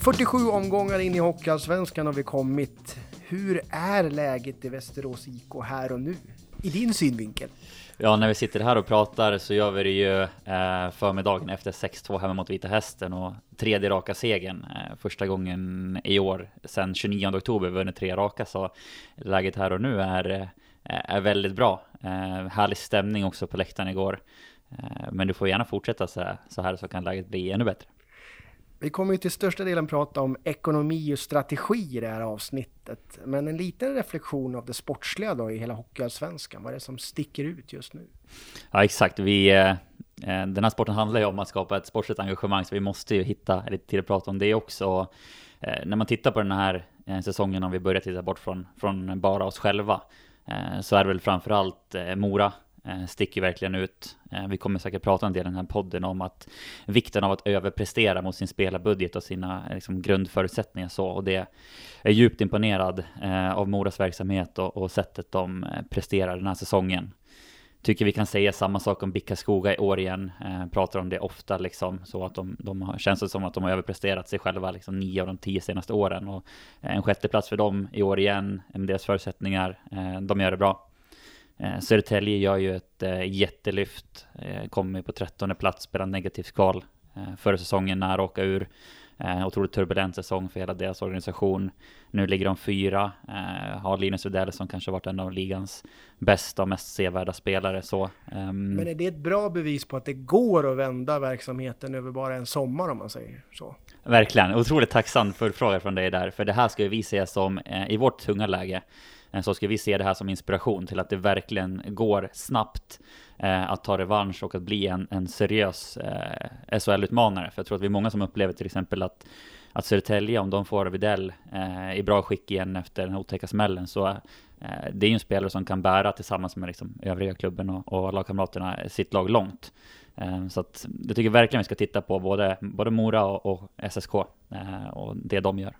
47 omgångar in i Hockeyallsvenskan har vi kommit. Hur är läget i Västerås IK här och nu? I din synvinkel? Ja, när vi sitter här och pratar så gör vi det ju eh, förmiddagen efter 6-2 hemma mot Vita Hästen och tredje raka segern. Eh, första gången i år sedan 29 oktober vunnit tre raka så läget här och nu är, eh, är väldigt bra. Eh, härlig stämning också på läktaren igår. Eh, men du får gärna fortsätta så här, så här så kan läget bli ännu bättre. Vi kommer ju till största delen prata om ekonomi och strategi i det här avsnittet. Men en liten reflektion av det sportsliga då i hela Hockeyallsvenskan. Vad är det som sticker ut just nu? Ja, exakt. Vi, eh, den här sporten handlar ju om att skapa ett sportsligt engagemang, så vi måste ju hitta lite tid att prata om det också. Eh, när man tittar på den här eh, säsongen, om vi börjar titta bort från, från bara oss själva, eh, så är det väl framförallt eh, Mora Eh, sticker verkligen ut. Eh, vi kommer säkert prata en del i den här podden om att vikten av att överprestera mot sin spelarbudget och sina eh, liksom, grundförutsättningar så. Och det är djupt imponerad eh, av Moras verksamhet och, och sättet de presterar den här säsongen. Tycker vi kan säga samma sak om Bicka Skoga i år igen. Eh, pratar om det ofta liksom. Så att de, de har, känns det som att de har överpresterat sig själva liksom nio av de tio senaste åren. Och en sjätteplats för dem i år igen. Med deras förutsättningar. Eh, de gör det bra. Eh, Södertälje gör ju ett eh, jättelyft, eh, kommer på trettonde plats, spelar negativt kval. Eh, förra säsongen nära åka ur. Eh, otroligt turbulent säsong för hela deras organisation. Nu ligger de fyra, eh, har Linus Widell som kanske varit en av ligans bästa och mest sevärda spelare. Så, um... Men är det ett bra bevis på att det går att vända verksamheten över bara en sommar om man säger så? Verkligen, otroligt tacksam för frågan från dig där, för det här ska vi se som eh, i vårt tunga läge Eh, så ska vi se det här som inspiration till att det verkligen går snabbt eh, att ta revansch och att bli en, en seriös eh, SHL-utmanare. För jag tror att vi är många som upplever till exempel att att Södertälje, om de får Videll eh, i bra skick igen efter den otäcka smällen, så eh, det är ju en spelare som kan bära tillsammans med liksom, övriga klubben och, och lagkamraterna sitt lag långt. Eh, så att jag tycker verkligen vi ska titta på både, både Mora och, och SSK eh, och det de gör.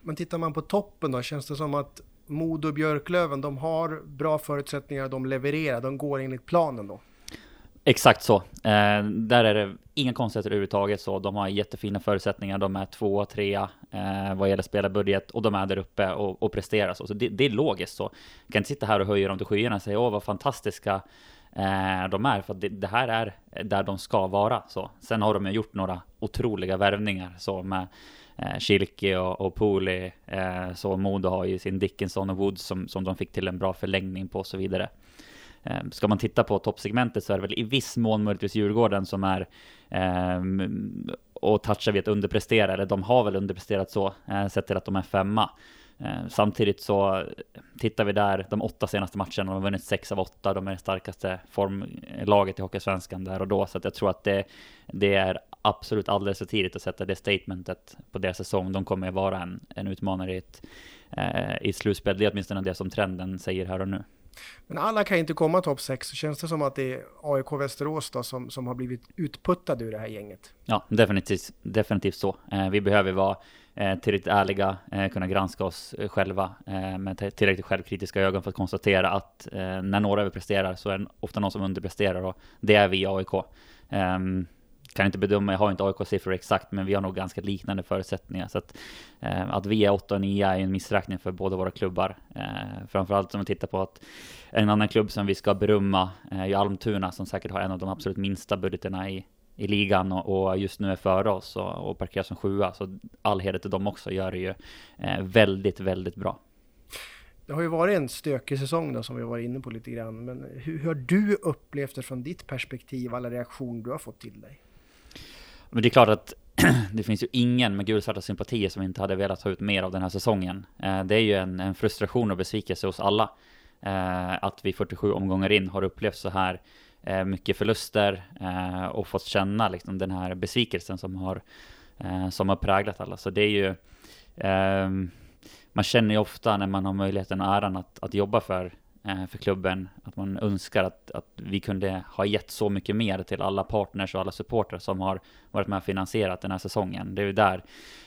Men tittar man på toppen då, känns det som att Modo och Björklöven, de har bra förutsättningar, de levererar, de går enligt planen då. Exakt så. Eh, där är det inga konstigheter överhuvudtaget så. De har jättefina förutsättningar. De är tvåa, trea eh, vad gäller spelarbudget och de är där uppe och, och presterar så. Så det, det är logiskt så. Jag kan inte sitta här och höja dem till skyarna och säga åh vad fantastiska eh, de är. För det, det, här är där de ska vara så. Sen har de ju gjort några otroliga värvningar så med eh, Schilke och, och Pooley. Eh, så Modo har ju sin Dickinson och Woods som, som de fick till en bra förlängning på och så vidare. Eh, ska man titta på toppsegmentet så är det väl i viss mån möjligtvis Djurgården som är eh, och touchar vid att underprestera, eller de har väl underpresterat så, eh, sett till att de är femma. Eh, samtidigt så tittar vi där, de åtta senaste matcherna, de har vunnit sex av åtta, de är det starkaste formlaget i Hockeysvenskan där och då, så att jag tror att det, det är absolut alldeles för tidigt att sätta det statementet på deras säsong. De kommer vara en, en utmanare i ett, eh, i slutspel. Det är åtminstone det som trenden säger här och nu. Men alla kan inte komma topp 6, så känns det som att det är AIK Västerås då som, som har blivit utputtade ur det här gänget. Ja, definitivt, definitivt så. Eh, vi behöver vara eh, tillräckligt ärliga, eh, kunna granska oss eh, själva eh, med tillräckligt självkritiska ögon för att konstatera att eh, när några överpresterar så är det ofta någon som underpresterar och det är vi i AIK. Um, kan inte bedöma, jag har inte AIK-siffror exakt, men vi har nog ganska liknande förutsättningar. Så att, eh, att vi är 8 och 9 är en missräkning för båda våra klubbar. Eh, framförallt om man tittar på att en annan klubb som vi ska berömma eh, är Almtuna, som säkert har en av de absolut minsta budgeterna i, i ligan och, och just nu är före oss och, och parkerar som sjua. Så all heder till dem också, gör det ju eh, väldigt, väldigt bra. Det har ju varit en stökig säsong då som vi var inne på lite grann. Men hur, hur har du upplevt det från ditt perspektiv, alla reaktioner du har fått till dig? Men det är klart att det finns ju ingen med gulsvarta sympatier som inte hade velat ta ut mer av den här säsongen. Eh, det är ju en, en frustration och besvikelse hos alla. Eh, att vi 47 omgångar in har upplevt så här eh, mycket förluster och fått känna liksom den här besvikelsen som har, som har präglat alla. Så det är ju... Man känner ju ofta när man har möjligheten och äran att, att jobba för Eh, för klubben. Att man önskar att, att vi kunde ha gett så mycket mer till alla partners och alla supportrar som har varit med och finansierat den här säsongen. Det är ju där,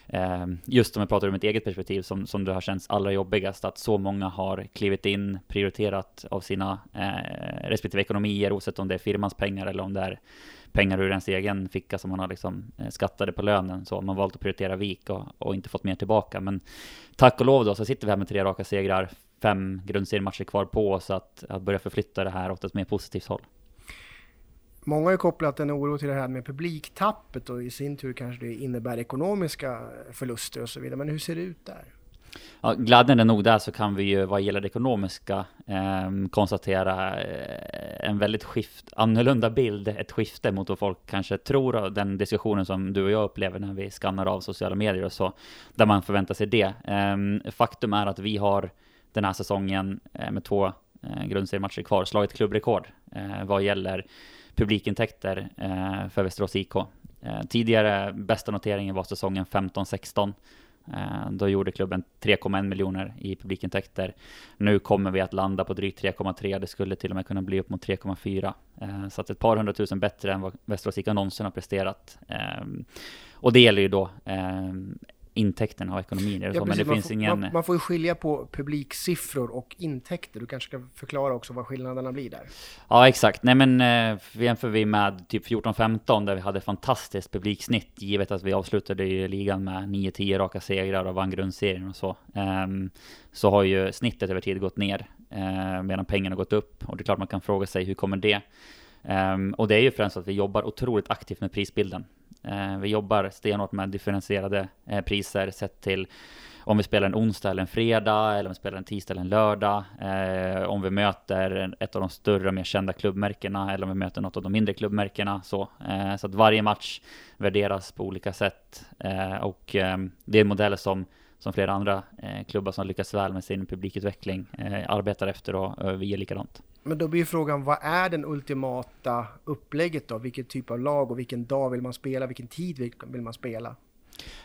eh, just om jag pratar ur mitt eget perspektiv, som, som det har känts allra jobbigast, att så många har klivit in, prioriterat av sina eh, respektive ekonomier, oavsett om det är firmans pengar eller om det är pengar ur ens egen ficka som man har liksom eh, skattade på lönen. Så man har valt att prioritera vik och, och inte fått mer tillbaka. Men tack och lov då så sitter vi här med tre raka segrar, fem grundseriematcher kvar på oss att, att börja förflytta det här åt ett mer positivt håll. Många har ju kopplat en oro till det här med publiktappet och i sin tur kanske det innebär ekonomiska förluster och så vidare. Men hur ser det ut där? Ja, glädjande nog där så kan vi ju vad gäller det ekonomiska eh, konstatera eh, en väldigt skift, annorlunda bild, ett skifte mot vad folk kanske tror och den diskussionen som du och jag upplever när vi skannar av sociala medier och så, där man förväntar sig det. Eh, faktum är att vi har den här säsongen eh, med två eh, grundseriematcher kvar slagit klubbrekord eh, vad gäller publikintäkter för Västerås IK. Tidigare bästa noteringen var säsongen 15-16 då gjorde klubben 3,1 miljoner i publikintäkter. Nu kommer vi att landa på drygt 3,3. Det skulle till och med kunna bli upp mot 3,4. Så att ett par hundratusen bättre än vad Västerås IK någonsin har presterat. Och det gäller ju då intäkterna och ekonomin. Ja, så, men det man finns får, ingen... Man, man, får ju skilja på publiksiffror och intäkter. Du kanske ska förklara också vad skillnaderna blir där? Ja, exakt. Nej, men eh, jämför vi med typ 14-15 där vi hade fantastiskt publiksnitt, givet att vi avslutade i ligan med 9-10 raka segrar och vann grundserien och så. Eh, så har ju snittet över tid gått ner, eh, medan pengarna gått upp. Och det är klart man kan fråga sig, hur kommer det? Um, och det är ju främst att vi jobbar otroligt aktivt med prisbilden. Eh, vi jobbar stenhårt med differentierade eh, priser sett till om vi spelar en onsdag eller en fredag, eller om vi spelar en tisdag eller en lördag, eh, om vi möter ett av de större, och mer kända klubbmärkena, eller om vi möter något av de mindre klubbmärkena. Så, eh, så att varje match värderas på olika sätt. och det är en modell som som flera andra klubbar som lyckas väl med sin publikutveckling arbetar efter och vi gör likadant. Men då blir frågan, vad är den ultimata upplägget då? Vilken typ av lag och vilken dag vill man spela? Vilken tid vill man spela?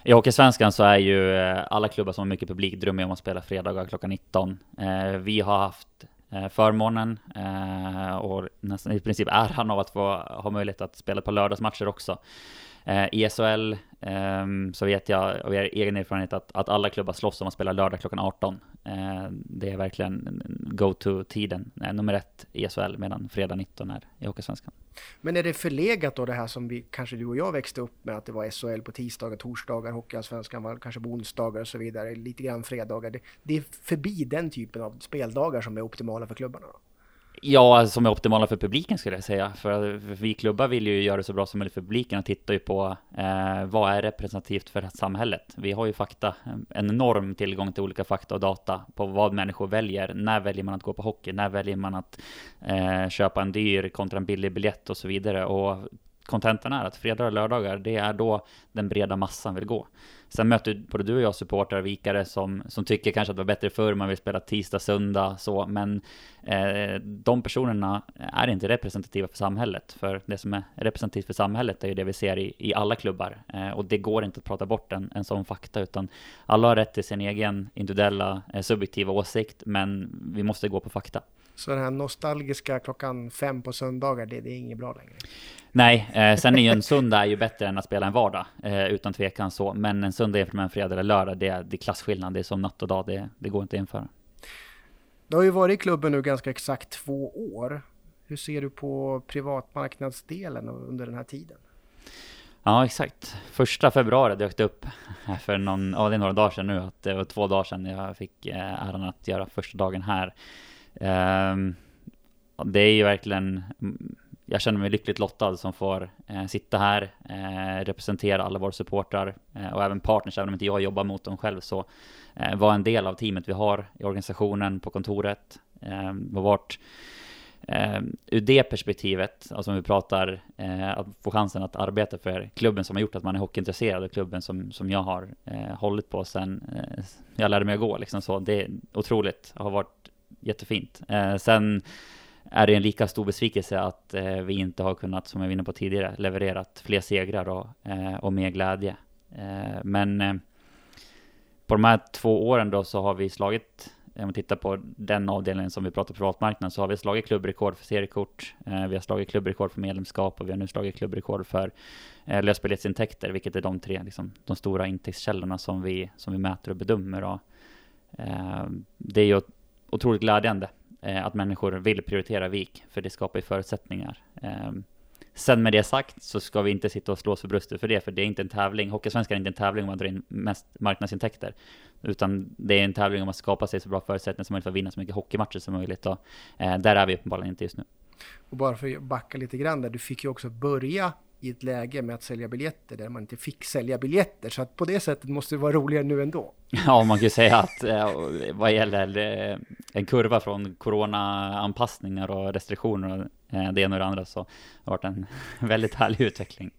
I Hockeysvenskan så är ju eh, alla klubbar som har mycket publik drömmer om att spela fredagar klockan 19. Eh, vi har haft eh, förmånen och nästan i princip äran av att få ha möjlighet att spela på lördagsmatcher också. Eh, I SHL ehm, så vet jag av egen erfarenhet att, att alla klubbar slåss om att spela lördag klockan 18. Eh, det är verkligen go-to-tiden, eh, nummer ett i SHL, medan fredag 19 är i Hockeysvenskan. Men är det förlegat då det här som vi, kanske du och jag växte upp med, att det var SHL på tisdagar, torsdagar, Hockeyallsvenskan var kanske på onsdagar och så vidare, lite grann fredagar. Det, det är förbi den typen av speldagar som är optimala för klubbarna? Då? Ja, som är optimala för publiken skulle jag säga. För vi klubbar vill ju göra det så bra som möjligt för publiken och tittar ju på eh, vad är representativt för samhället. Vi har ju fakta, en enorm tillgång till olika fakta och data på vad människor väljer. När väljer man att gå på hockey? När väljer man att eh, köpa en dyr kontra en billig biljett och så vidare? Och kontentan är att fredagar och lördagar, det är då den breda massan vill gå. Sen möter både du och jag supportrar vikare som, som tycker kanske att det var bättre förr, man vill spela tisdag, söndag, så, men eh, de personerna är inte representativa för samhället, för det som är representativt för samhället är ju det vi ser i, i alla klubbar, eh, och det går inte att prata bort en, en sån fakta, utan alla har rätt till sin egen individuella, eh, subjektiva åsikt, men vi måste gå på fakta. Så den här nostalgiska klockan fem på söndagar, det, det är inget bra längre? Nej, eh, sen är ju en söndag är ju bättre än att spela en vardag, eh, utan tvekan så. Men en söndag jämfört med en fredag eller lördag, det är, det är klasskillnad. Det är som natt och dag, det, det går inte att jämföra. Du har ju varit i klubben nu ganska exakt två år. Hur ser du på privatmarknadsdelen under den här tiden? Ja, exakt. Första februari dök det upp för någon, ja det är några dagar sedan nu, att det var två dagar sedan jag fick eh, äran att göra första dagen här. Ehm, det är ju verkligen mm, jag känner mig lyckligt lottad som får eh, sitta här, eh, representera alla våra supportrar eh, och även partners, även om inte jag jobbar mot dem själv, så eh, vara en del av teamet vi har i organisationen, på kontoret, eh, och vart, ehm, ur det perspektivet, alltså om vi pratar uh, att få chansen att arbeta för klubben som har gjort att man är hockeyintresserad och klubben som, som jag har eh, hållit på sen eh, jag lärde mig att gå liksom så. Det är otroligt, det har varit jättefint. Eh, sen är det en lika stor besvikelse att eh, vi inte har kunnat, som jag var inne på tidigare, levererat fler segrar och, eh, och mer glädje. Eh, men eh, på de här två åren då så har vi slagit om man tittar på den avdelningen som vi pratar privatmarknaden så har vi slagit klubbrekord för seriekort, eh, vi har slagit klubbrekord för medlemskap och vi har nu slagit klubbrekord för eh, lösbiljettsintäkter, vilket är de tre liksom, de stora intäktskällorna som vi, som vi mäter och bedömer. Och, eh, det är ju otroligt glädjande eh, att människor vill prioritera VIK, för det skapar ju förutsättningar. Eh, Sen med det sagt så ska vi inte sitta och slå oss för bröstet för det, för det är inte en tävling. Hockeysvenskan är inte en tävling om att dra in mest marknadsintäkter. Utan det är en tävling om att skapa sig så bra förutsättningar som möjligt för att vinna så mycket hockeymatcher som möjligt. Och, eh, där är vi uppenbarligen inte just nu. Och bara för att backa lite grann där, du fick ju också börja i ett läge med att sälja biljetter där man inte fick sälja biljetter. Så att på det sättet måste det vara roligare nu ändå. Ja, man kan ju säga att eh, vad gäller eh, en kurva från corona-anpassningar och restriktioner och eh, det ena och det andra så har det varit en väldigt härlig utveckling.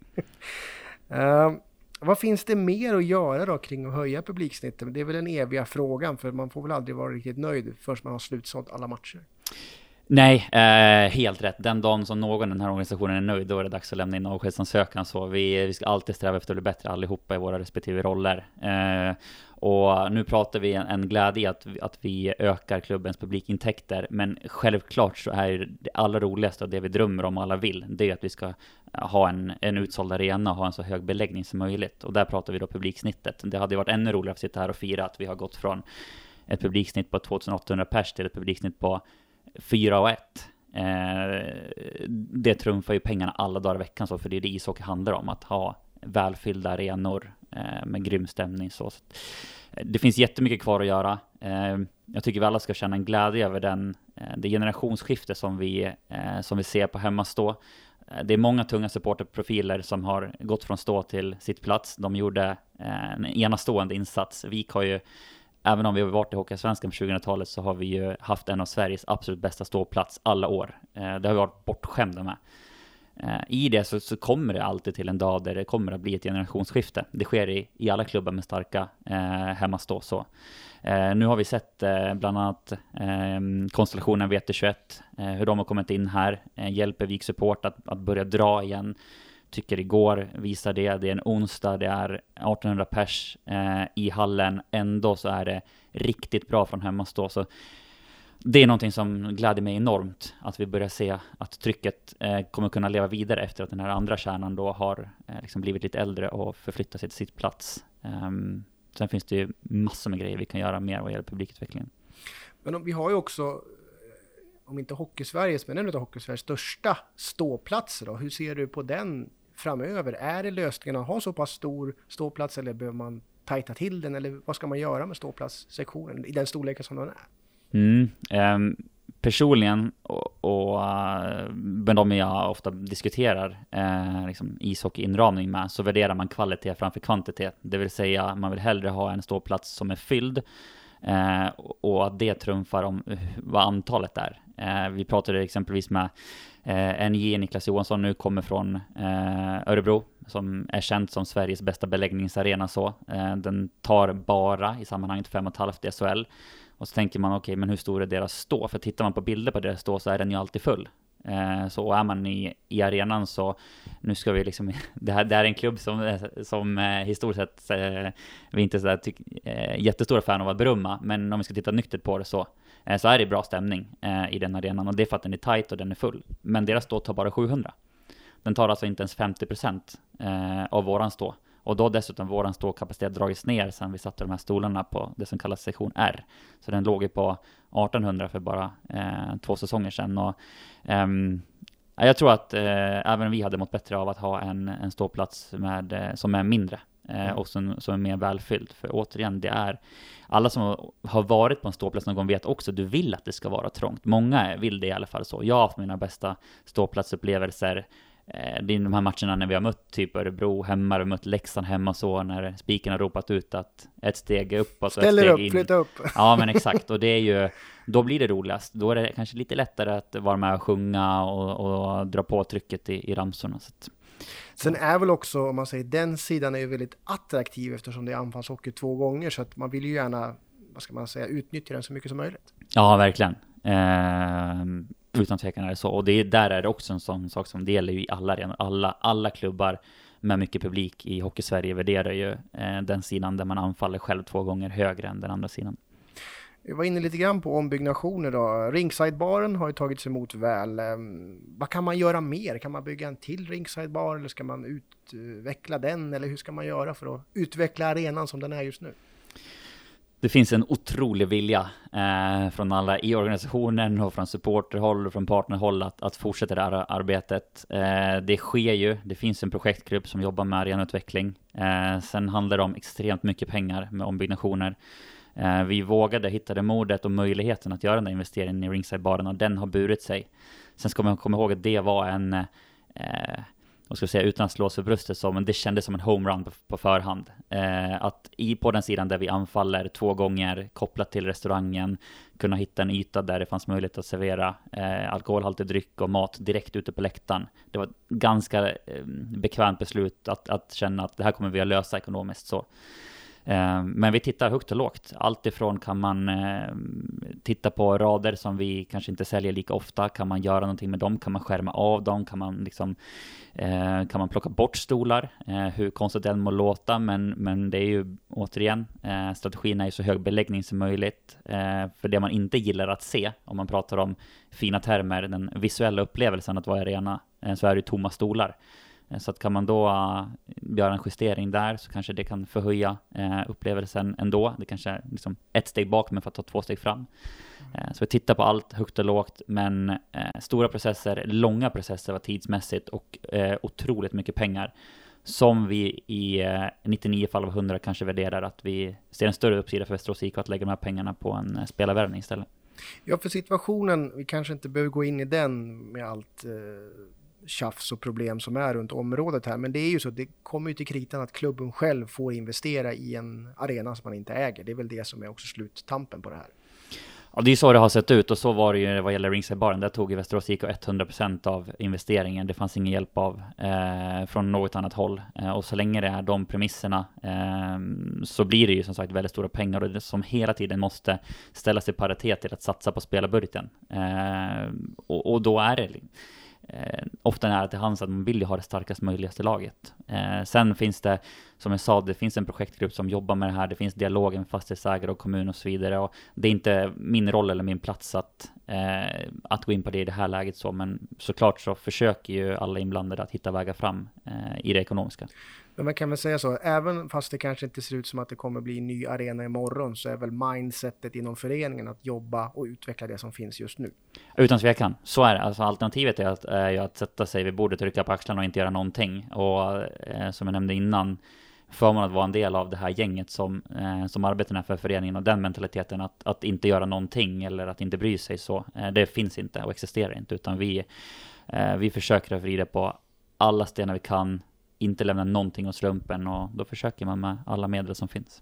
uh, vad finns det mer att göra då kring att höja publiksnittet? Det är väl den eviga frågan, för man får väl aldrig vara riktigt nöjd förrän man har slutsålt alla matcher. Nej, eh, helt rätt. Den dagen som någon i den här organisationen är nöjd, då är det dags att lämna in avskedsansökan. Så vi, vi ska alltid sträva efter att bli bättre allihopa i våra respektive roller. Eh, och nu pratar vi en, en glädje att, att vi ökar klubbens publikintäkter. Men självklart så är det allra roligaste och det vi drömmer om och alla vill, det är att vi ska ha en, en utsåld arena och ha en så hög beläggning som möjligt. Och där pratar vi då publiksnittet. Det hade varit ännu roligare att sitta här och fira att vi har gått från ett publiksnitt på 2800 pers till ett publiksnitt på 4 och 1. Eh, det trumfar ju pengarna alla dagar i veckan så, för det är det ishockey handlar om, att ha välfyllda arenor eh, med grym stämning. Så. så eh, det finns jättemycket kvar att göra. Eh, jag tycker vi alla ska känna en glädje över den, eh, det generationsskifte som vi, eh, som vi ser på hemmastå. Eh, det är många tunga supporterprofiler som har gått från stå till sitt plats. De gjorde eh, en enastående insats. Vik har ju även om vi har varit i Hockeyallsvenskan på 2000-talet så har vi ju haft en av Sveriges absolut bästa ståplats alla år. Eh, det har vi varit bortskämda med. Eh, I det så, så, kommer det alltid till en dag där det kommer att bli ett generationsskifte. Det sker i, i alla klubbar med starka eh, hemmastå så. Eh, nu har vi sett eh, bland annat eh, konstellationen VT21, eh, hur de har kommit in här, eh, hjälper Vik Support att, att börja dra igen tycker igår visar det. Det är en onsdag, det är 1800 pers eh, i hallen. Ändå så är det riktigt bra från hemmastå. Så det är någonting som gläder mig enormt, att vi börjar se att trycket eh, kommer kunna leva vidare efter att den här andra kärnan då har eh, liksom blivit lite äldre och förflyttat sig till sitt plats. Um, sen finns det ju massor med grejer vi kan göra mer vad gäller publikutvecklingen. Men vi har ju också om inte Hockeysveriges, men en av Hockeysveriges största ståplatser då. Hur ser du på den framöver? Är det lösningen att ha så pass stor ståplats eller behöver man tajta till den eller vad ska man göra med ståplatssektionen i den storleken som den är? Mm, um, personligen och, och eh, med de jag ofta diskuterar eh, liksom ishockeyinramning med så värderar man kvalitet framför kvantitet. Det vill säga man vill hellre ha en ståplats som är fylld Eh, och att det trumfar om eh, vad antalet är. Eh, vi pratade exempelvis med Eh, NJ Niklas Johansson nu kommer från eh, Örebro, som är känt som Sveriges bästa beläggningsarena så. Eh, den tar bara i sammanhanget 5,5 SHL. Och så tänker man, okej, okay, men hur stor är deras stå? För tittar man på bilder på deras stå så är den ju alltid full. Eh, så är man i, i arenan så, nu ska vi liksom, det här, det här är en klubb som, eh, som eh, historiskt sett eh, vi inte är sådär tyck, eh, jättestora fan av att berömma, men om vi ska titta nyktert på det så, eh, så är det bra stämning eh, i den arenan och det är för att den är tight och den är full. Men deras stå tar bara 700. Den tar alltså inte ens 50% eh, av våran stå. Och då dessutom våran ståkapacitet dragits ner sen vi satte de här stolarna på det som kallas sektion R. Så den låg ju på 1800 för bara eh, två säsonger sedan. Och, ehm, jag tror att eh, även vi hade mått bättre av att ha en, en ståplats med, eh, som är mindre eh, mm. och som, som är mer välfylld. För återigen, det är alla som har varit på en ståplats någon gång vet också du vill att det ska vara trångt. Många vill det i alla fall så. Jag har haft mina bästa ståplatsupplevelser det är de här matcherna när vi har mött typ Örebro hemma, vi har mött Leksand hemma så, när spiken har ropat ut att ett steg upp och så Ställer ett steg upp, in. flytta upp. Ja, men exakt. Och det är ju, då blir det roligast. Då är det kanske lite lättare att vara med och sjunga och, och dra på trycket i, i ramsorna. Så att, Sen är väl också, om man säger den sidan är ju väldigt attraktiv eftersom det är anfallshockey två gånger, så att man vill ju gärna, vad ska man säga, utnyttja den så mycket som möjligt. Ja, verkligen. Eh, utan tvekan är det så. Och det, där är det också en sån sak som det gäller ju i alla arenor. Alla, alla klubbar med mycket publik i Hockey-Sverige värderar ju eh, den sidan där man anfaller själv två gånger högre än den andra sidan. Vi var inne lite grann på ombyggnationer då. Ringside-baren har ju tagits emot väl. Ehm, vad kan man göra mer? Kan man bygga en till Ringside-bar eller ska man utveckla den? Eller hur ska man göra för att utveckla arenan som den är just nu? Det finns en otrolig vilja eh, från alla i organisationen och från supporterhåll och från partnerhåll att, att fortsätta det här arbetet. Eh, det sker ju. Det finns en projektgrupp som jobbar med arenautveckling. Eh, sen handlar det om extremt mycket pengar med ombyggnationer. Eh, vi vågade, hittade modet och möjligheten att göra den där investeringen i Ringside-baren och den har burit sig. Sen ska man komma ihåg att det var en, eh, vad ska jag säga, utan att slå sig för bröstet så, men det kändes som en homerun på, på förhand. Eh, att i på den sidan där vi anfaller två gånger kopplat till restaurangen, kunna hitta en yta där det fanns möjlighet att servera eh, alkoholhaltig dryck och mat direkt ute på läktaren. Det var ett ganska eh, bekvämt beslut att, att känna att det här kommer vi att lösa ekonomiskt så. Eh, men vi tittar högt och lågt. Alltifrån kan man eh, titta på rader som vi kanske inte säljer lika ofta. Kan man göra någonting med dem? Kan man skärma av dem? Kan man, liksom, eh, kan man plocka bort stolar? Hur konstigt det än må låta, men, men det är ju återigen, strategin är ju så hög beläggning som möjligt. För det man inte gillar att se, om man pratar om fina termer, den visuella upplevelsen att vara i arena, så är det tomma stolar. Eh, så att kan man då eh, göra en justering där så kanske det kan förhöja eh, upplevelsen ändå. Det kanske är liksom ett steg bak men för att ta två steg fram. Så vi tittar på allt högt och lågt men stora processer, långa processer var tidsmässigt och otroligt mycket pengar som vi i 99 fall av 100 kanske värderar att vi ser en större uppsida för Västerås IK att lägga de här pengarna på en spelarvärvning istället. Ja, för situationen, vi kanske inte behöver gå in i den med allt tjafs och problem som är runt området här. Men det är ju så, det kommer ju till kritan att klubben själv får investera i en arena som man inte äger. Det är väl det som är också sluttampen på det här. Ja, det är så det har sett ut och så var det ju vad gäller Ringside-baren. Där tog ju Västerås IK 100% av investeringen. Det fanns ingen hjälp av eh, från något annat håll. Eh, och så länge det är de premisserna eh, så blir det ju som sagt väldigt stora pengar och det som hela tiden måste ställas i paritet till att satsa på spelarbudgeten. Eh, och, och då är det eh, ofta nära till hands att man vill ju ha det starkast möjligaste laget. Eh, sen finns det, som jag sa, det finns en projektgrupp som jobbar med det här, det finns dialogen med fastighetsägare och kommun och så vidare. Och det är inte min roll eller min plats att, eh, att gå in på det i det här läget så, men såklart så försöker ju alla inblandade att hitta vägar fram eh, i det ekonomiska. Men man kan väl säga så, även fast det kanske inte ser ut som att det kommer bli en ny arena imorgon så är väl mindsetet inom föreningen att jobba och utveckla det som finns just nu. Utan tvekan, så är det. Alltså alternativet är, att, är ju att sätta sig vid bordet, rycka på axlarna och inte göra någonting. Och eh, som jag nämnde innan, förmånen att vara en del av det här gänget som, eh, som arbetar för föreningen och den mentaliteten att, att inte göra någonting eller att inte bry sig så, eh, det finns inte och existerar inte, utan vi, eh, vi försöker att vrida på alla stenar vi kan inte lämna någonting åt slumpen och då försöker man med alla medel som finns.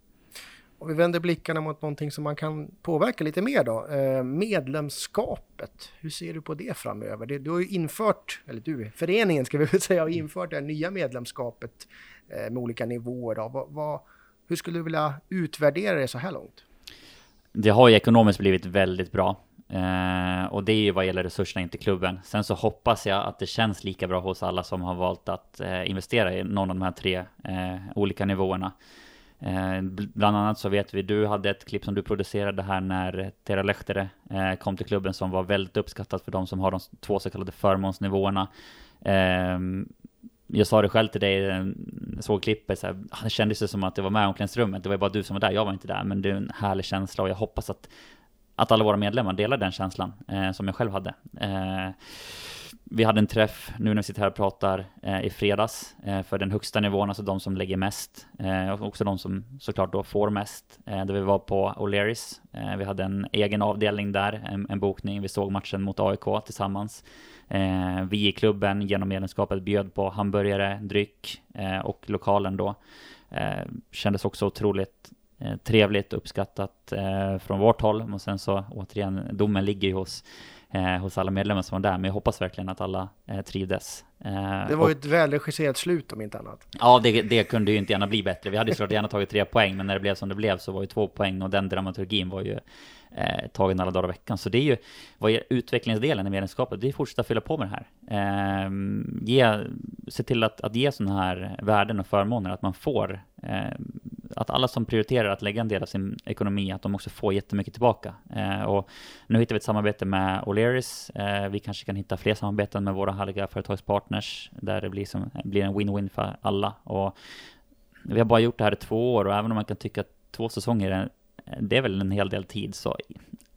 Och vi vänder blickarna mot någonting som man kan påverka lite mer då. Eh, medlemskapet, hur ser du på det framöver? Du har ju infört, eller du, föreningen ska vi väl säga, har infört det nya medlemskapet eh, med olika nivåer. Vad, vad, hur skulle du vilja utvärdera det så här långt? Det har ju ekonomiskt blivit väldigt bra. Eh, och det är ju vad gäller resurserna in till klubben. Sen så hoppas jag att det känns lika bra hos alla som har valt att eh, investera i någon av de här tre eh, olika nivåerna. Eh, bland annat så vet vi, du hade ett klipp som du producerade här när Tera Lehtere eh, kom till klubben som var väldigt uppskattat för de som har de två så kallade förmånsnivåerna. Eh, jag sa det själv till dig, eh, såg klippet, så här, det kändes som att det var med i omklädningsrummet. Det var bara du som var där, jag var inte där. Men det är en härlig känsla och jag hoppas att att alla våra medlemmar delar den känslan eh, som jag själv hade. Eh, vi hade en träff nu när vi sitter här och pratar eh, i fredags eh, för den högsta nivån, alltså de som lägger mest eh, och också de som såklart då får mest. Eh, där vi var på O'Learys. Eh, vi hade en egen avdelning där, en, en, bokning. Vi såg matchen mot AIK tillsammans. Eh, vi i klubben genom medlemskapet bjöd på hamburgare, dryck eh, och lokalen då. kändes också otroligt trevligt uppskattat eh, från vårt håll. Och sen så återigen, domen ligger ju hos, eh, hos alla medlemmar som var där. Men jag hoppas verkligen att alla eh, trivdes. Eh, det var ju ett välregisserat slut om inte annat. Ja, det, det kunde ju inte gärna bli bättre. Vi hade ju såklart gärna tagit tre poäng, men när det blev som det blev så var ju två poäng och den dramaturgin var ju eh, tagen alla dagar i veckan. Så det är ju, vad är utvecklingsdelen i medlemskapet, det är att fortsätta fylla på med det här. Eh, ge, se till att, att ge sådana här värden och förmåner, att man får eh, att alla som prioriterar att lägga en del av sin ekonomi, att de också får jättemycket tillbaka. Eh, och nu hittar vi ett samarbete med O'Learys. Eh, vi kanske kan hitta fler samarbeten med våra härliga företagspartners, där det blir, som, blir en win-win för alla. Och vi har bara gjort det här i två år och även om man kan tycka att två säsonger är, det är väl en hel del tid, så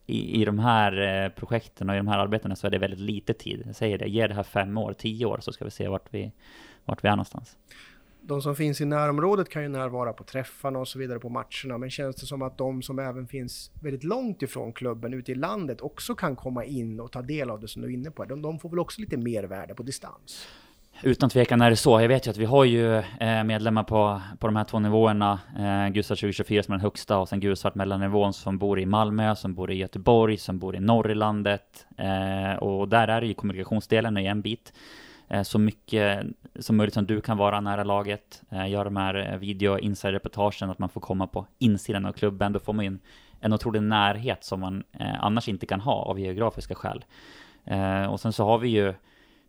i, i de här eh, projekten och i de här arbetena så är det väldigt lite tid. Jag säger det, ge det här fem år, tio år så ska vi se vart vi, vart vi är någonstans. De som finns i närområdet kan ju närvara på träffarna och så vidare på matcherna, men känns det som att de som även finns väldigt långt ifrån klubben ute i landet också kan komma in och ta del av det som du är inne på? De, de får väl också lite mervärde på distans? Utan tvekan är det så. Jag vet ju att vi har ju eh, medlemmar på, på de här två nivåerna. Eh, Gulsvart 2024 som är den högsta och sen Gulsvart mellannivån som bor i Malmö, som bor i Göteborg, som bor i norr i landet. Eh, och där är det ju kommunikationsdelen i en bit. Eh, så mycket som möjligt som du kan vara nära laget, eh, göra de här eh, video insider-reportagen, att man får komma på insidan av klubben. Då får man ju en, en otrolig närhet som man annars inte kan ha av geografiska skäl. Och sen så har vi ju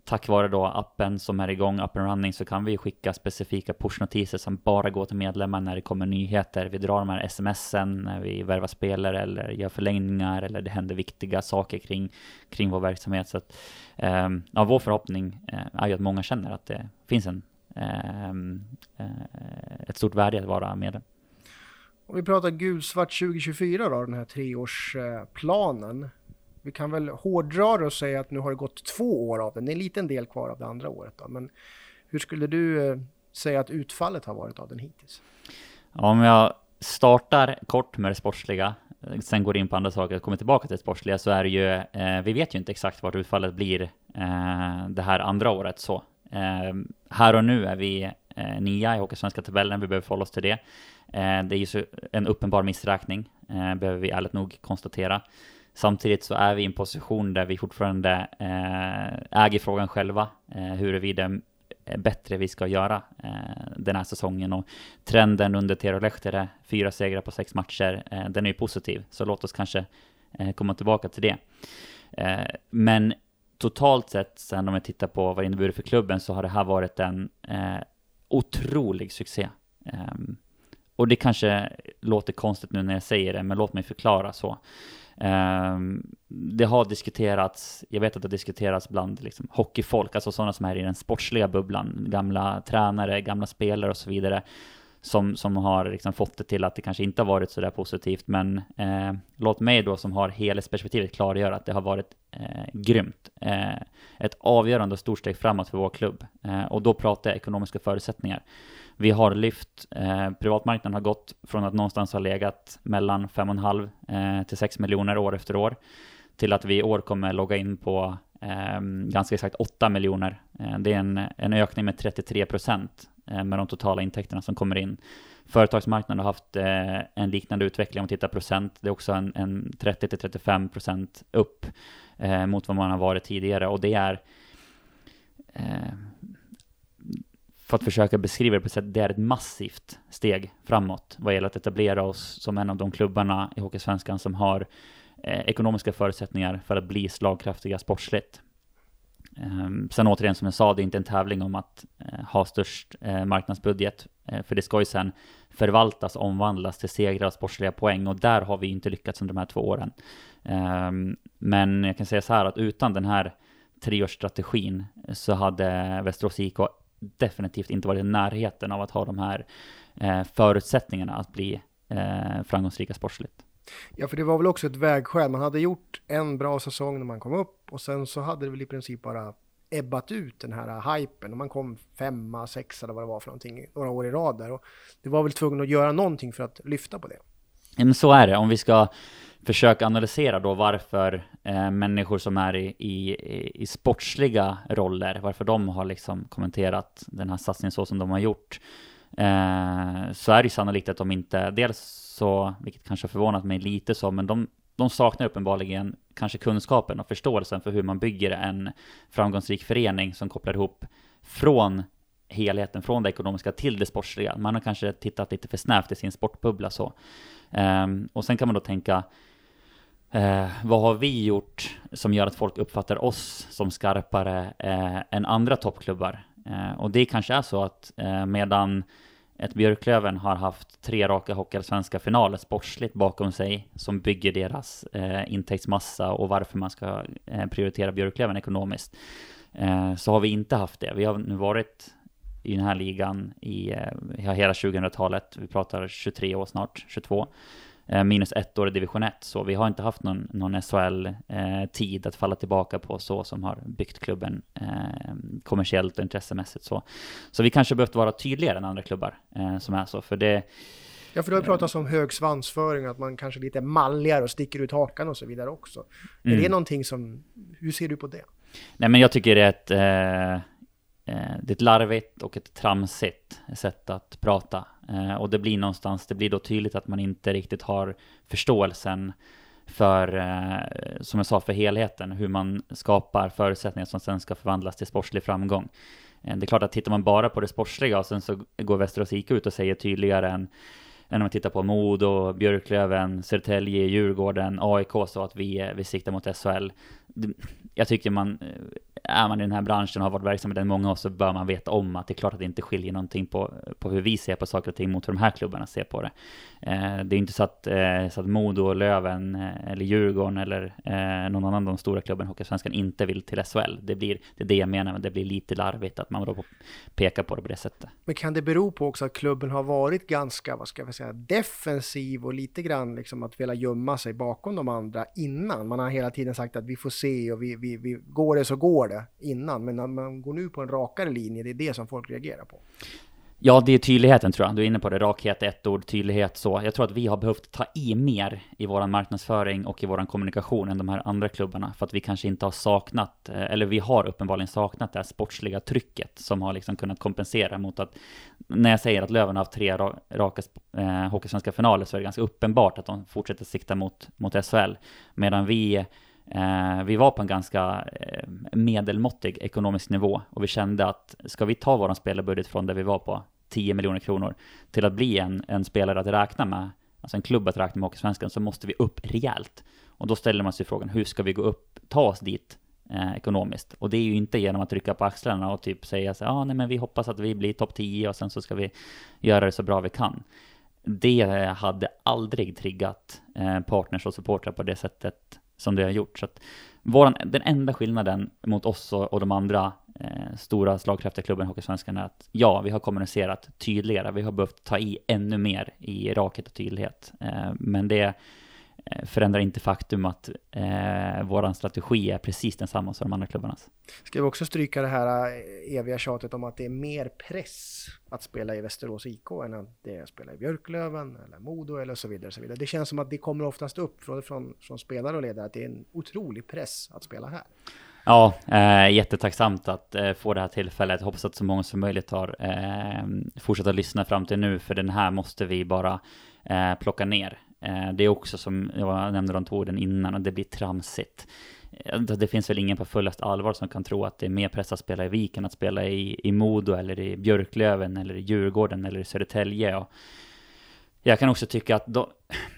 tack vare då appen som är igång, up and running, så kan vi skicka specifika pushnotiser som bara går till medlemmar när det kommer nyheter. Vi drar de här smsen när vi värvar spelare eller gör förlängningar eller det händer viktiga saker kring, kring vår verksamhet. Så att, eh, ja, vår förhoppning eh, är ju att många känner att det finns en, ehm, eh, ett stort värde att vara medlem. Om vi pratar gulsvart 2024 då, den här treårsplanen. Vi kan väl hårdra det och säga att nu har det gått två år av den. Det är en liten del kvar av det andra året. Då. Men hur skulle du eh, säga att utfallet har varit av den hittills? Om jag startar kort med det sportsliga, eh, sen går in på andra saker och kommer tillbaka till det sportsliga, så är det ju, eh, vi vet ju inte exakt vart utfallet blir eh, det här andra året så. Eh, här och nu är vi eh, nia i Hockeysvenska tabellen, vi behöver förhålla oss till det. Eh, det är ju så en uppenbar missräkning, eh, behöver vi ärligt nog konstatera. Samtidigt så är vi i en position där vi fortfarande eh, äger frågan själva, eh, huruvida eh, bättre vi ska göra eh, den här säsongen. Och trenden under Tero Lehtere, fyra segrar på sex matcher, eh, den är ju positiv. Så låt oss kanske eh, komma tillbaka till det. Eh, men totalt sett, sen om vi tittar på vad det inneburit för klubben, så har det här varit en otrolig succé. Ehm, och det kanske låter konstigt nu när jag säger det, men låt mig förklara så. Ehm, det har diskuterats, jag vet att det har diskuterats bland liksom, hockeyfolk, alltså sådana som är i den sportsliga bubblan, gamla tränare, gamla spelare och så vidare, som, som har liksom fått det till att det kanske inte har varit sådär positivt, men eh, låt mig då som har helhetsperspektivet klargöra att det har varit eh, grymt. Eh, ett avgörande och stort steg framåt för vår klubb, eh, och då pratar jag ekonomiska förutsättningar. Vi har lyft, eh, privatmarknaden har gått från att någonstans ha legat mellan 5,5 eh, till 6 miljoner år efter år till att vi i år kommer logga in på eh, ganska exakt 8 miljoner. Eh, det är en, en ökning med 33 procent eh, med de totala intäkterna som kommer in. Företagsmarknaden har haft eh, en liknande utveckling om man tittar procent. Det är också en, en 30 till 35 procent upp eh, mot vad man har varit tidigare och det är eh, för att försöka beskriva det på ett sätt, det är ett massivt steg framåt vad gäller att etablera oss som en av de klubbarna i Hockeysvenskan som har eh, ekonomiska förutsättningar för att bli slagkraftiga sportsligt. Um, sen återigen, som jag sa, det är inte en tävling om att uh, ha störst uh, marknadsbudget, uh, för det ska ju sen förvaltas, omvandlas till segrar och sportsliga poäng, och där har vi inte lyckats under de här två åren. Um, men jag kan säga så här att utan den här treårsstrategin så hade Västerås IK definitivt inte varit i närheten av att ha de här eh, förutsättningarna att bli eh, framgångsrika sportsligt. Ja, för det var väl också ett vägskäl. Man hade gjort en bra säsong när man kom upp och sen så hade det väl i princip bara ebbat ut den här hypen och man kom femma, sexa eller vad det var för någonting några år i rad där och det var väl tvungen att göra någonting för att lyfta på det. Men så är det. Om vi ska försöka analysera då varför eh, människor som är i, i, i sportsliga roller, varför de har liksom kommenterat den här satsningen så som de har gjort, eh, så är det sannolikt att de inte, dels så, vilket kanske har förvånat mig lite så, men de, de saknar uppenbarligen kanske kunskapen och förståelsen för hur man bygger en framgångsrik förening som kopplar ihop från helheten, från det ekonomiska till det sportsliga. Man har kanske tittat lite för snävt i sin sportbubbla så. Um, och sen kan man då tänka, Eh, vad har vi gjort som gör att folk uppfattar oss som skarpare eh, än andra toppklubbar? Eh, och det kanske är så att eh, medan ett Björklöven har haft tre raka hockeyallsvenska finaler sportsligt bakom sig som bygger deras eh, intäktsmassa och varför man ska eh, prioritera Björklöven ekonomiskt. Eh, så har vi inte haft det. Vi har nu varit i den här ligan i eh, hela 2000-talet. Vi pratar 23 år snart, 22. Eh, minus ett år i division 1, så vi har inte haft någon, någon SHL-tid eh, att falla tillbaka på så som har byggt klubben eh, kommersiellt och intressemässigt så. Så vi kanske behövt vara tydligare än andra klubbar som är så, för det Ja, för du har pratat om hög svansföring, att man kanske är lite malligare och sticker ut hakan och så vidare också. Mm. Är det någonting som, hur ser du på det? Nej, men jag tycker det är ett, eh, Eh, det är ett larvigt och ett tramsigt sätt att prata. Eh, och det blir någonstans, det blir då tydligt att man inte riktigt har förståelsen för, eh, som jag sa, för helheten, hur man skapar förutsättningar som sen ska förvandlas till sportslig framgång. Eh, det är klart att tittar man bara på det sportsliga och sen så går Västerås IK ut och säger tydligare än än om man tittar på Modo, Björklöven, Södertälje, Djurgården, AIK så att vi, eh, vi siktar mot SHL. Jag tycker man eh, är man i den här branschen och har varit verksam i den många år så bör man veta om att det är klart att det inte skiljer någonting på, på hur vi ser på saker och ting mot hur de här klubbarna ser på det. Eh, det är inte så att, eh, så att Modo, Löven eh, eller Djurgården eller eh, någon annan av de stora klubbarna i Hockeysvenskan inte vill till SHL. Det, blir, det är det jag menar, men det blir lite larvigt att man då pekar på det på det sättet. Men kan det bero på också att klubben har varit ganska, vad ska jag säga, defensiv och lite grann liksom att vilja gömma sig bakom de andra innan? Man har hela tiden sagt att vi får se och vi, vi, vi går det så går det innan, men när man går nu på en rakare linje, det är det som folk reagerar på. Ja, det är tydligheten tror jag. Du är inne på det. Rakhet, ett ord, tydlighet så. Jag tror att vi har behövt ta i mer i vår marknadsföring och i vår kommunikation än de här andra klubbarna. För att vi kanske inte har saknat, eh, eller vi har uppenbarligen saknat det här sportsliga trycket som har liksom kunnat kompensera mot att när jag säger att Löven har haft tre raka eh, hockeysvenska finaler så är det ganska uppenbart att de fortsätter sikta mot, mot SHL. Medan vi Eh, vi var på en ganska eh, medelmåttig ekonomisk nivå och vi kände att ska vi ta vår spelarbudget från där vi var på 10 miljoner kronor till att bli en, en spelare att räkna med, alltså en klubb att räkna med Hockeysvenskan, så måste vi upp rejält. Och då ställer man sig frågan, hur ska vi gå upp, ta oss dit eh, ekonomiskt? Och det är ju inte genom att rycka på axlarna och typ säga så ja ah, nej men vi hoppas att vi blir topp 10 och sen så ska vi göra det så bra vi kan. Det hade aldrig triggat eh, partners och supportrar på det sättet som det har gjort. Så att våran, den enda skillnaden mot oss och, och de andra eh, stora slagkraftiga klubben i Hockeysvenskan är att ja, vi har kommunicerat tydligare. Vi har behövt ta i ännu mer i rakhet och tydlighet. Eh, men det förändrar inte faktum att eh, våran strategi är precis densamma som de andra klubbarnas. Ska vi också stryka det här eh, eviga tjatet om att det är mer press att spela i Västerås IK än att det är att spela i Björklöven eller Modo eller så vidare. Så vidare. Det känns som att det kommer oftast upp från, från, från spelare och ledare att det är en otrolig press att spela här. Ja, eh, jättetacksamt att eh, få det här tillfället. Hoppas att så många som möjligt har eh, fortsatt att lyssna fram till nu, för den här måste vi bara eh, plocka ner. Eh, det är också som jag nämnde de två orden innan, och det blir tramsigt. Eh, det finns väl ingen på fullast allvar som kan tro att det är mer press att spela i Viken, att spela i, i Modo eller i Björklöven eller i Djurgården eller i Södertälje. Och jag kan också tycka att de,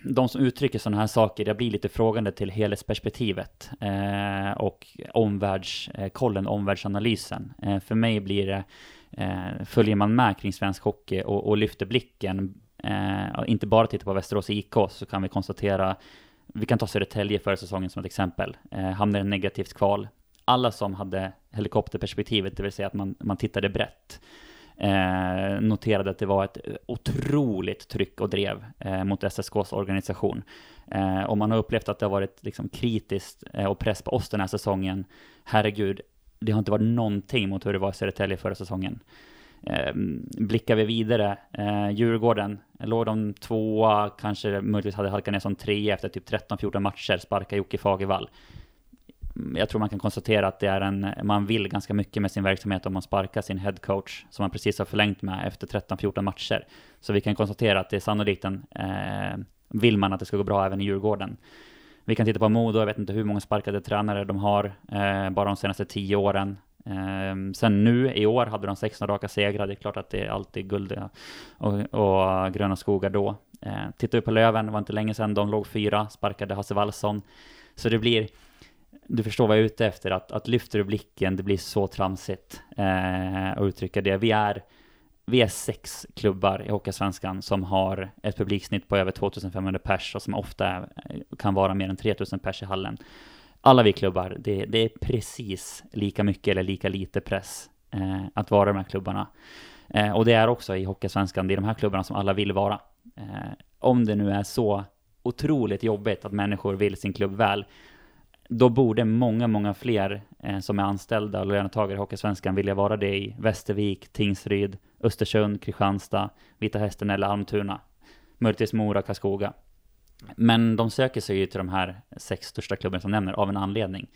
de som uttrycker sådana här saker, jag blir lite frågande till helhetsperspektivet eh, och omvärldskollen, eh, omvärldsanalysen. Eh, för mig blir det, eh, följer man med kring svensk hockey och, och lyfter blicken eh, inte bara titta på Västerås IK så kan vi konstatera, vi kan ta Södertälje förra säsongen som ett exempel, eh, hamnade i negativt kval. Alla som hade helikopterperspektivet, det vill säga att man, man tittade brett, eh, noterade att det var ett otroligt tryck och drev eh, mot SSKs organisation. Eh, och man har upplevt att det har varit liksom kritiskt eh, och press på oss den här säsongen. Herregud, det har inte varit någonting mot hur det var i Södertälje förra säsongen. Eh, blickar vi vidare, eh, Djurgården, låg de tvåa, kanske möjligtvis hade halkat ner som trea efter typ 13-14 matcher, sparka Jocke Fagervall. Mm, jag tror man kan konstatera att det är en, man vill ganska mycket med sin verksamhet om man sparkar sin headcoach, som man precis har förlängt med efter 13-14 matcher. Så vi kan konstatera att det är sannolikt en, eh, vill man att det ska gå bra även i Djurgården. Vi kan titta på Modo, jag vet inte hur många sparkade tränare de har, eh, bara de senaste tio åren. Ehm, sen nu i år hade de 16 raka segrar, det är klart att det är alltid guld och, och gröna skogar då. Eh, tittar vi på Löven, det var inte länge sedan de låg fyra, sparkade Hasse Wallson. Så det blir, du förstår vad jag är ute efter, att, att lyfter du blicken, det blir så tramsigt eh, att uttrycka det. Vi är, vi är sex klubbar i Hockeysvenskan som har ett publiksnitt på över 2500 pers och som ofta är, kan vara mer än 3000 pers i hallen. Alla vi klubbar, det, det är precis lika mycket eller lika lite press eh, att vara de här klubbarna. Eh, och det är också i Hockeysvenskan, det är de här klubbarna som alla vill vara. Eh, om det nu är så otroligt jobbigt att människor vill sin klubb väl, då borde många, många fler eh, som är anställda och lönetagare i Hockeysvenskan vilja vara det i Västervik, Tingsryd, Östersund, Kristianstad, Vita Hästen eller Almtuna. Möjligtvis Mora, Karlskoga. Men de söker sig ju till de här sex största klubbarna som nämner av en anledning.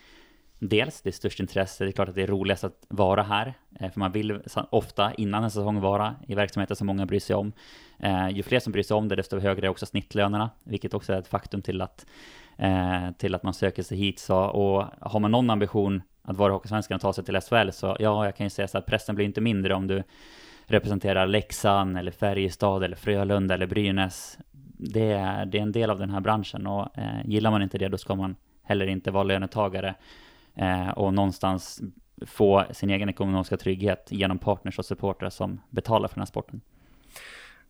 Dels det är störst intresse, det är klart att det är roligast att vara här, eh, för man vill ofta innan en säsong vara i verksamheter som många bryr sig om. Eh, ju fler som bryr sig om det, desto högre är också snittlönerna, vilket också är ett faktum till att, eh, till att man söker sig hit. Så, och har man någon ambition att vara Hockeysvenskan och ta sig till SHL, så ja, jag kan ju säga så att pressen blir inte mindre om du representerar Leksand, eller Färjestad, eller Frölunda, eller Brynäs. Det är, det är en del av den här branschen och eh, gillar man inte det, då ska man heller inte vara lönetagare eh, och någonstans få sin egen ekonomiska trygghet genom partners och supportrar som betalar för den här sporten.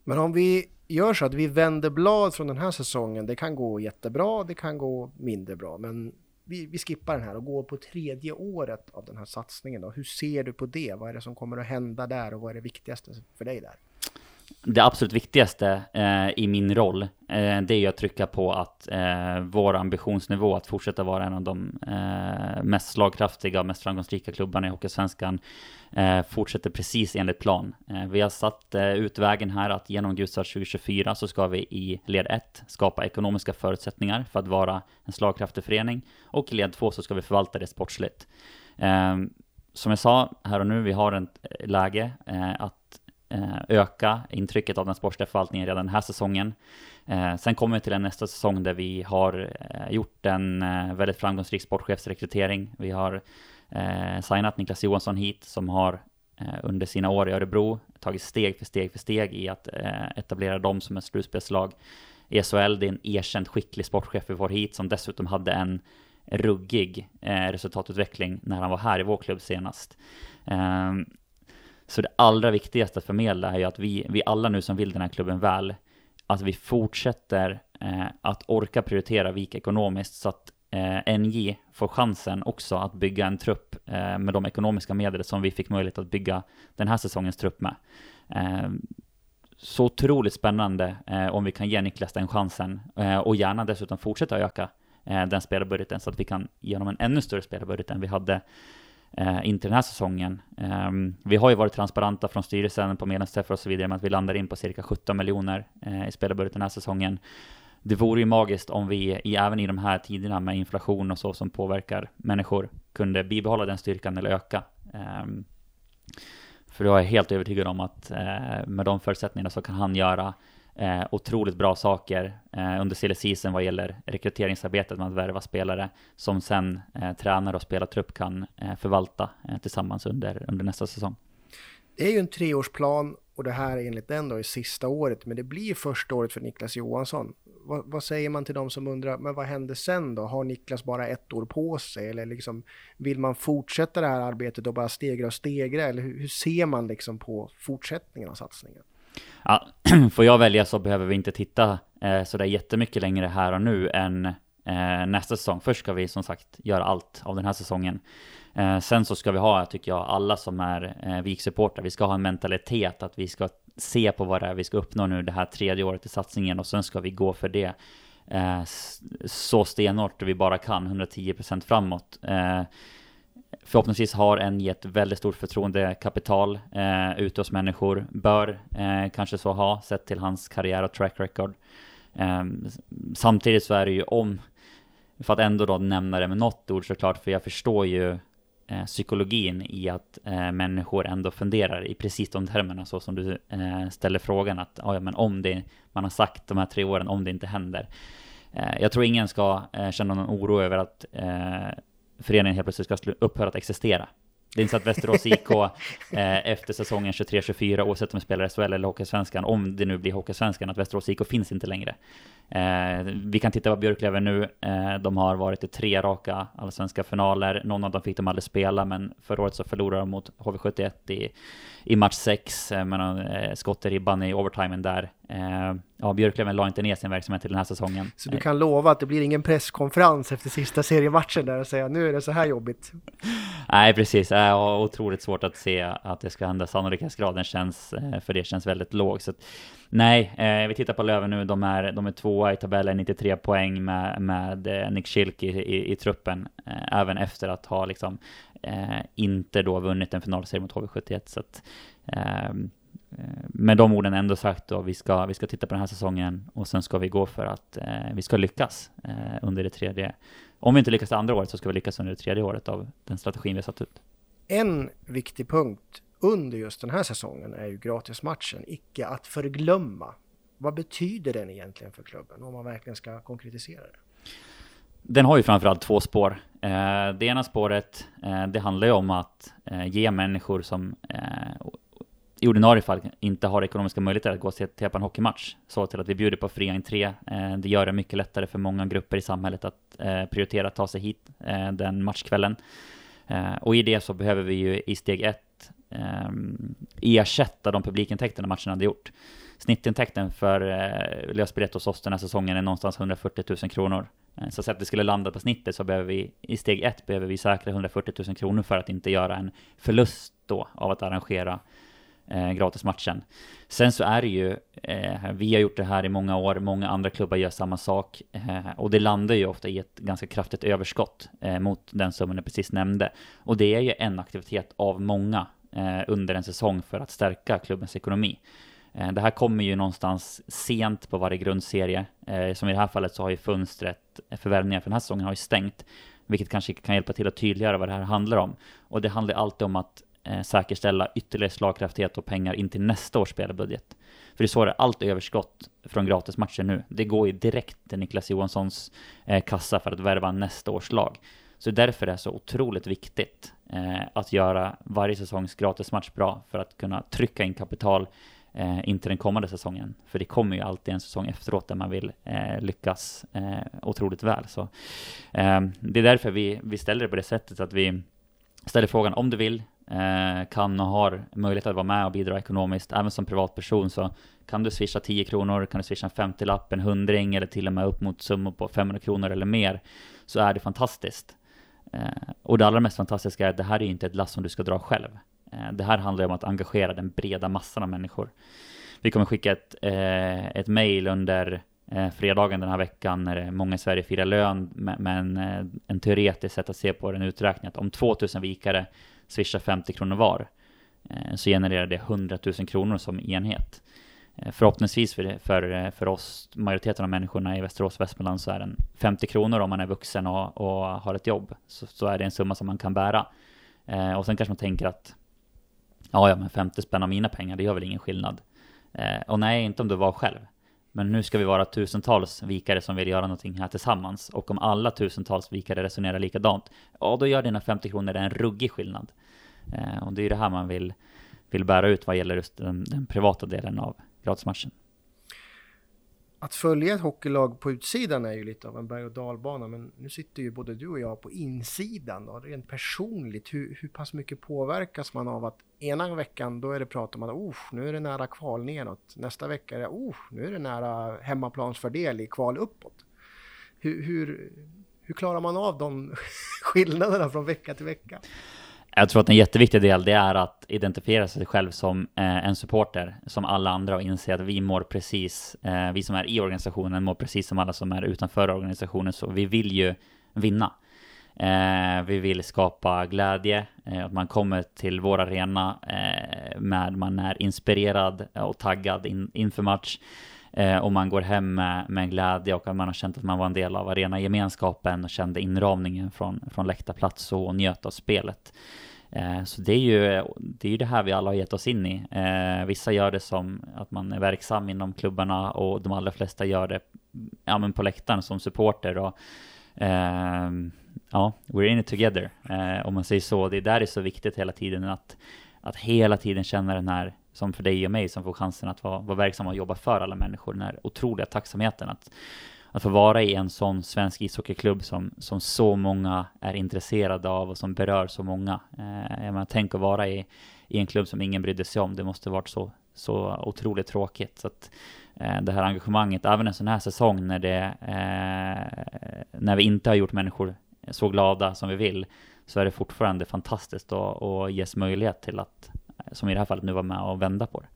Men om vi gör så att vi vänder blad från den här säsongen, det kan gå jättebra, det kan gå mindre bra, men vi, vi skippar den här och går på tredje året av den här satsningen. Då. Hur ser du på det? Vad är det som kommer att hända där och vad är det viktigaste för dig där? Det absolut viktigaste eh, i min roll, eh, det är ju att trycka på att eh, vår ambitionsnivå att fortsätta vara en av de eh, mest slagkraftiga och mest framgångsrika klubbarna i Hockeysvenskan eh, fortsätter precis enligt plan. Eh, vi har satt eh, ut vägen här att genom Gudstart 2024 så ska vi i led 1 skapa ekonomiska förutsättningar för att vara en slagkraftig förening och i led 2 så ska vi förvalta det sportsligt. Eh, som jag sa här och nu, vi har ett eh, läge att Eh, öka intrycket av den sportsliga förvaltningen redan den här säsongen. Eh, sen kommer vi till en nästa säsong där vi har eh, gjort en väldigt framgångsrik sportchefsrekrytering. Vi har signat Niklas Johansson hit som har under sina år i Örebro tagit steg för steg för steg i att etablera dem som ett slutspelslag i SHL. Det är en erkänt skicklig sportchef vi får hit som dessutom hade en ruggig resultatutveckling när han var här i vår klubb senast. Ehm, så det allra viktigaste att förmedla är ju att vi, vi alla nu som vill den här klubben väl, att vi fortsätter eh, att orka prioritera VIK ekonomiskt så att eh, NJ får chansen också att bygga en trupp eh, med de ekonomiska medel som vi fick möjlighet att bygga den här säsongens trupp med. Eh, så otroligt spännande eh, om vi kan ge Niklas den chansen eh, och gärna dessutom fortsätta öka eh, den spelarbudgeten så att vi kan ge honom en ännu större spelarbudget än vi hade eh, inte den här säsongen. Eh, vi har ju varit transparenta från styrelsen på medlemsträffar och så vidare med att vi landar in på cirka 17 miljoner eh, i spelarbudget den här säsongen. Det vore ju magiskt om vi, i, även i de här tiderna med inflation och så som påverkar människor, kunde bibehålla den styrkan eller öka. Ehm, för då är jag helt övertygad om att eh, med de förutsättningarna så kan han göra eh, otroligt bra saker eh, under silly season vad gäller rekryteringsarbetet med att värva spelare som sen eh, tränare och spelartrupp kan eh, förvalta eh, tillsammans under, under nästa säsong. Det är ju en treårsplan och det här enligt den då är sista året, men det blir första året för Niklas Johansson. Vad, vad, säger man till de som undrar, men vad händer sen då? Har Niklas bara ett år på sig eller liksom vill man fortsätta det här arbetet och bara stegra och stegra eller hur, hur ser man liksom på fortsättningen av satsningen? Ja, får jag välja så behöver vi inte titta eh, sådär jättemycket längre här och nu än eh, nästa säsong. Först ska vi som sagt göra allt av den här säsongen. Eh, sen så ska vi ha, tycker jag, alla som är eh, VIK-supportrar, vi ska ha en mentalitet att vi ska se på vad det är vi ska uppnå nu det här tredje året i satsningen och sen ska vi gå för det eh, så stenhårt vi bara kan, 110% framåt. Eh, förhoppningsvis har en gett väldigt stort förtroendekapital eh, ute hos människor. Bör eh, kanske så ha, sett till hans karriär och track record. Eh, samtidigt så är det ju om, för att ändå då nämna det med något ord såklart, för jag förstår ju eh, psykologin i att eh, människor ändå funderar i precis de termerna så som du eh, ställer frågan att ja, men om det man har sagt de här tre åren, om det inte händer. Eh, jag tror ingen ska eh, känna någon oro över att eh, föreningen helt plötsligt ska upphöra att existera. Det är inte så att Västerås IK eh, efter säsongen 23-24, oavsett om de spelar SHL eller Hockeysvenskan, om det nu blir Hockeysvenskan, att Västerås IK finns inte längre. Eh, vi kan titta på Björklöven nu. Eh, de har varit i tre raka allsvenska finaler. Någon av dem fick de aldrig spela, men förra året så förlorade de mot HV71 i, i match 6, eh, men eh, skott i ribban i overtimen där. Eh, ja, Björklöven la inte ner sin verksamhet till den här säsongen. Så du kan lova att det blir ingen presskonferens efter sista seriematchen där och säga nu är det så här jobbigt? Nej, precis. Jag har otroligt svårt att se att det ska hända. Sannolikhetsgraden känns, eh, för det känns väldigt låg. Så att, nej, eh, vi tittar på Löven nu. De är, de är tvåa i tabellen, 93 poäng med, med eh, Nick Schilke i, i, i, truppen. Eh, även efter att ha liksom eh, inte då vunnit en finalserie mot HV71. Så att, ehm, Eh, med de orden ändå sagt då, vi ska, vi ska titta på den här säsongen och sen ska vi gå för att eh, vi ska lyckas eh, under det tredje. Om vi inte lyckas det andra året så ska vi lyckas under det tredje året av den strategin vi har satt ut. En viktig punkt under just den här säsongen är ju gratismatchen, icke att förglömma. Vad betyder den egentligen för klubben om man verkligen ska konkretisera det? Den har ju framförallt två spår. Eh, det ena spåret, eh, det handlar ju om att eh, ge människor som i ordinarie fall inte har ekonomiska möjligheter att gå och se på en hockeymatch. Så till att vi bjuder på fri entré. Det gör det mycket lättare för många grupper i samhället att prioritera att ta sig hit den matchkvällen. Och i det så behöver vi ju i steg ett Ehm, ersätta de publikintäkterna matchen hade gjort. Snittintäkten för eh, lösbiljett hos oss den här säsongen är någonstans 140 000 kronor. Eh, så att det skulle landa på snittet så behöver vi i steg ett behöver vi säkra 140 000 kronor för att inte göra en förlust då av att arrangera eh, gratismatchen. Sen så är det ju, eh, vi har gjort det här i många år, många andra klubbar gör samma sak eh, och det landar ju ofta i ett ganska kraftigt överskott eh, mot den summan jag precis nämnde. Och det är ju en aktivitet av många Eh, under en säsong för att stärka klubbens ekonomi. Eh, det här kommer ju någonstans sent på varje grundserie. Eh, som i det här fallet så har ju fönstret eh, förvärvningar för den här säsongen har ju stängt. Vilket kanske kan hjälpa till att tydliggöra vad det här handlar om. Och det handlar alltid om att eh, säkerställa ytterligare slagkraftighet och pengar in till nästa års spelarbudget. För det är så det är, allt överskott från gratismatcher nu, det går ju direkt till Niklas Johanssons eh, kassa för att värva nästa års lag. Så därför är det så otroligt viktigt Eh, att göra varje säsongs gratismatch bra för att kunna trycka in kapital eh, in till den kommande säsongen. För det kommer ju alltid en säsong efteråt där man vill eh, lyckas eh, otroligt väl. Så, eh, det är därför vi, vi ställer det på det sättet att vi ställer frågan om du vill Eh, kan och har möjlighet att vara med och bidra ekonomiskt, även som privatperson så kan du swisha 10 kronor, kan du swisha en 50-lapp, en hundring eller till och med upp mot summor på 500 kronor eller mer, så är det fantastiskt. Eh, och det allra mest fantastiska är att det här är inte ett lass som du ska dra själv. Eh, det här handlar om att engagera den breda massan av människor. Vi kommer skicka ett, eh, ett mejl under eh, fredagen den här veckan när många i Sverige firar lön, men eh, en teoretisk sätt att se på den uträkning att om 2000 vikare swishar 50 kronor var, eh, så genererar det 100 000 kronor som enhet. Eh, förhoppningsvis för, för, eh, för oss, majoriteten av människorna i Västerås och Västmanland, så är den 50 kronor om man är vuxen och, och har ett jobb. Så, så, är det en summa som man kan bära. Eh, och sen kanske man tänker att ja, ja, men 50 spänn av mina pengar, det gör väl ingen skillnad. Eh, och nej, inte om du var själv. Men nu ska vi vara tusentals vikare som vill göra någonting här tillsammans. Och om alla tusentals vikare resonerar likadant, ja då gör dina 50 kronor en ruggig skillnad. Eh, och det är det här man vill, vill bära ut vad gäller just den, den privata delen av gratismatchen att följa ett hockeylag på utsidan är ju lite av en berg och dalbana, men nu sitter ju både du och jag på insidan och rent personligt, hur, hur pass mycket påverkas man av att ena veckan då är det prat om att oh, nu är det nära kval neråt, nästa vecka är det oh, nu är det nära hemmaplansfördel i kval uppåt. Hur, hur, hur klarar man av de skillnaderna från vecka till vecka? Jag tror att en jätteviktig del det är att identifiera sig själv som eh, en supporter, som alla andra och inse att vi mår precis, eh, vi som är i organisationen mår precis som alla som är utanför organisationen, så vi vill ju vinna. Eh, vi vill skapa glädje, eh, att man kommer till vår arena eh, med, man är inspirerad och taggad in, inför match. Eh, och man går hem med, med glädje och att man har känt att man var en del av arenagemenskapen och kände inramningen från, från läktarplats och njöt av spelet. Eh, så det är ju det, är ju det här vi alla har gett oss in i. Eh, vissa gör det som att man är verksam inom klubbarna och de allra flesta gör det ja, men på läktaren som supporter. Och, eh, ja, we're in it together, om man säger så. Det är där det är så viktigt hela tiden att, att hela tiden känna den här, som för dig och mig som får chansen att vara, vara verksamma och jobba för alla människor, den här otroliga tacksamheten att, att få vara i en sån svensk ishockeyklubb som, som så många är intresserade av och som berör så många. Eh, jag menar, tänk att vara i, i en klubb som ingen brydde sig om, det måste varit så, så otroligt tråkigt. Så att, eh, det här engagemanget, även en sån här säsong när, det, eh, när vi inte har gjort människor så glada som vi vill, så är det fortfarande fantastiskt att, att ges möjlighet till att, som i det här fallet nu, vara med och vända på det.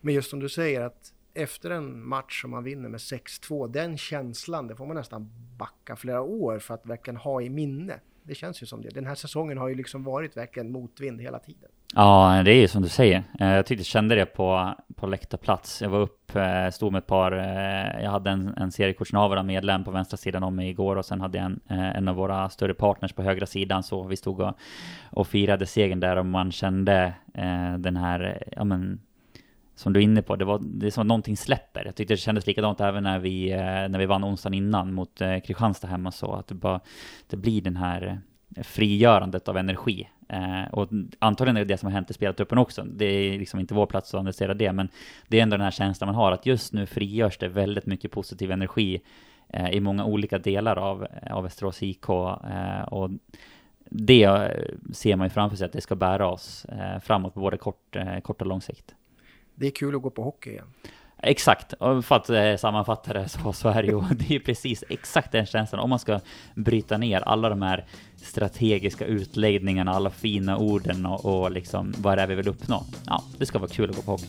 Men just som du säger att efter en match som man vinner med 6-2, den känslan, det får man nästan backa flera år för att verkligen ha i minne. Det känns ju som det. Den här säsongen har ju liksom varit verkligen motvind hela tiden. Ja, det är ju som du säger. Eh, jag tyckte jag kände det på, på läktarplats. Jag var upp, eh, stod med ett par, eh, jag hade en, en seriekortsnavarna medlem på vänstra sidan om mig igår och sen hade jag en, en av våra större partners på högra sidan så vi stod och, och firade segern där och man kände den här, ja men som du är inne på, det, var, det är som att någonting släpper. Jag tyckte det kändes likadant även när vi, eh, när vi vann onsdagen innan mot eh, Kristianstad hemma så, att det bara, det blir den här eh, frigörandet av energi. Eh, och antagligen är det det som har hänt i spelartruppen också. Det är liksom inte vår plats att analysera det, men det är ändå den här känslan man har att just nu frigörs det väldigt mycket positiv energi eh, i många olika delar av, av Västerås IK. Eh, och det ser man ju framför sig att det ska bära oss eh, framåt på både kort, eh, kort och lång sikt. Det är kul att gå på hockey igen. Exakt, för att eh, sammanfatta det så, så är det ju, det är precis exakt den känslan. Om man ska bryta ner alla de här strategiska utläggningarna, alla fina orden och, och liksom vad det är vi vill uppnå. Ja, det ska vara kul att gå på hockey.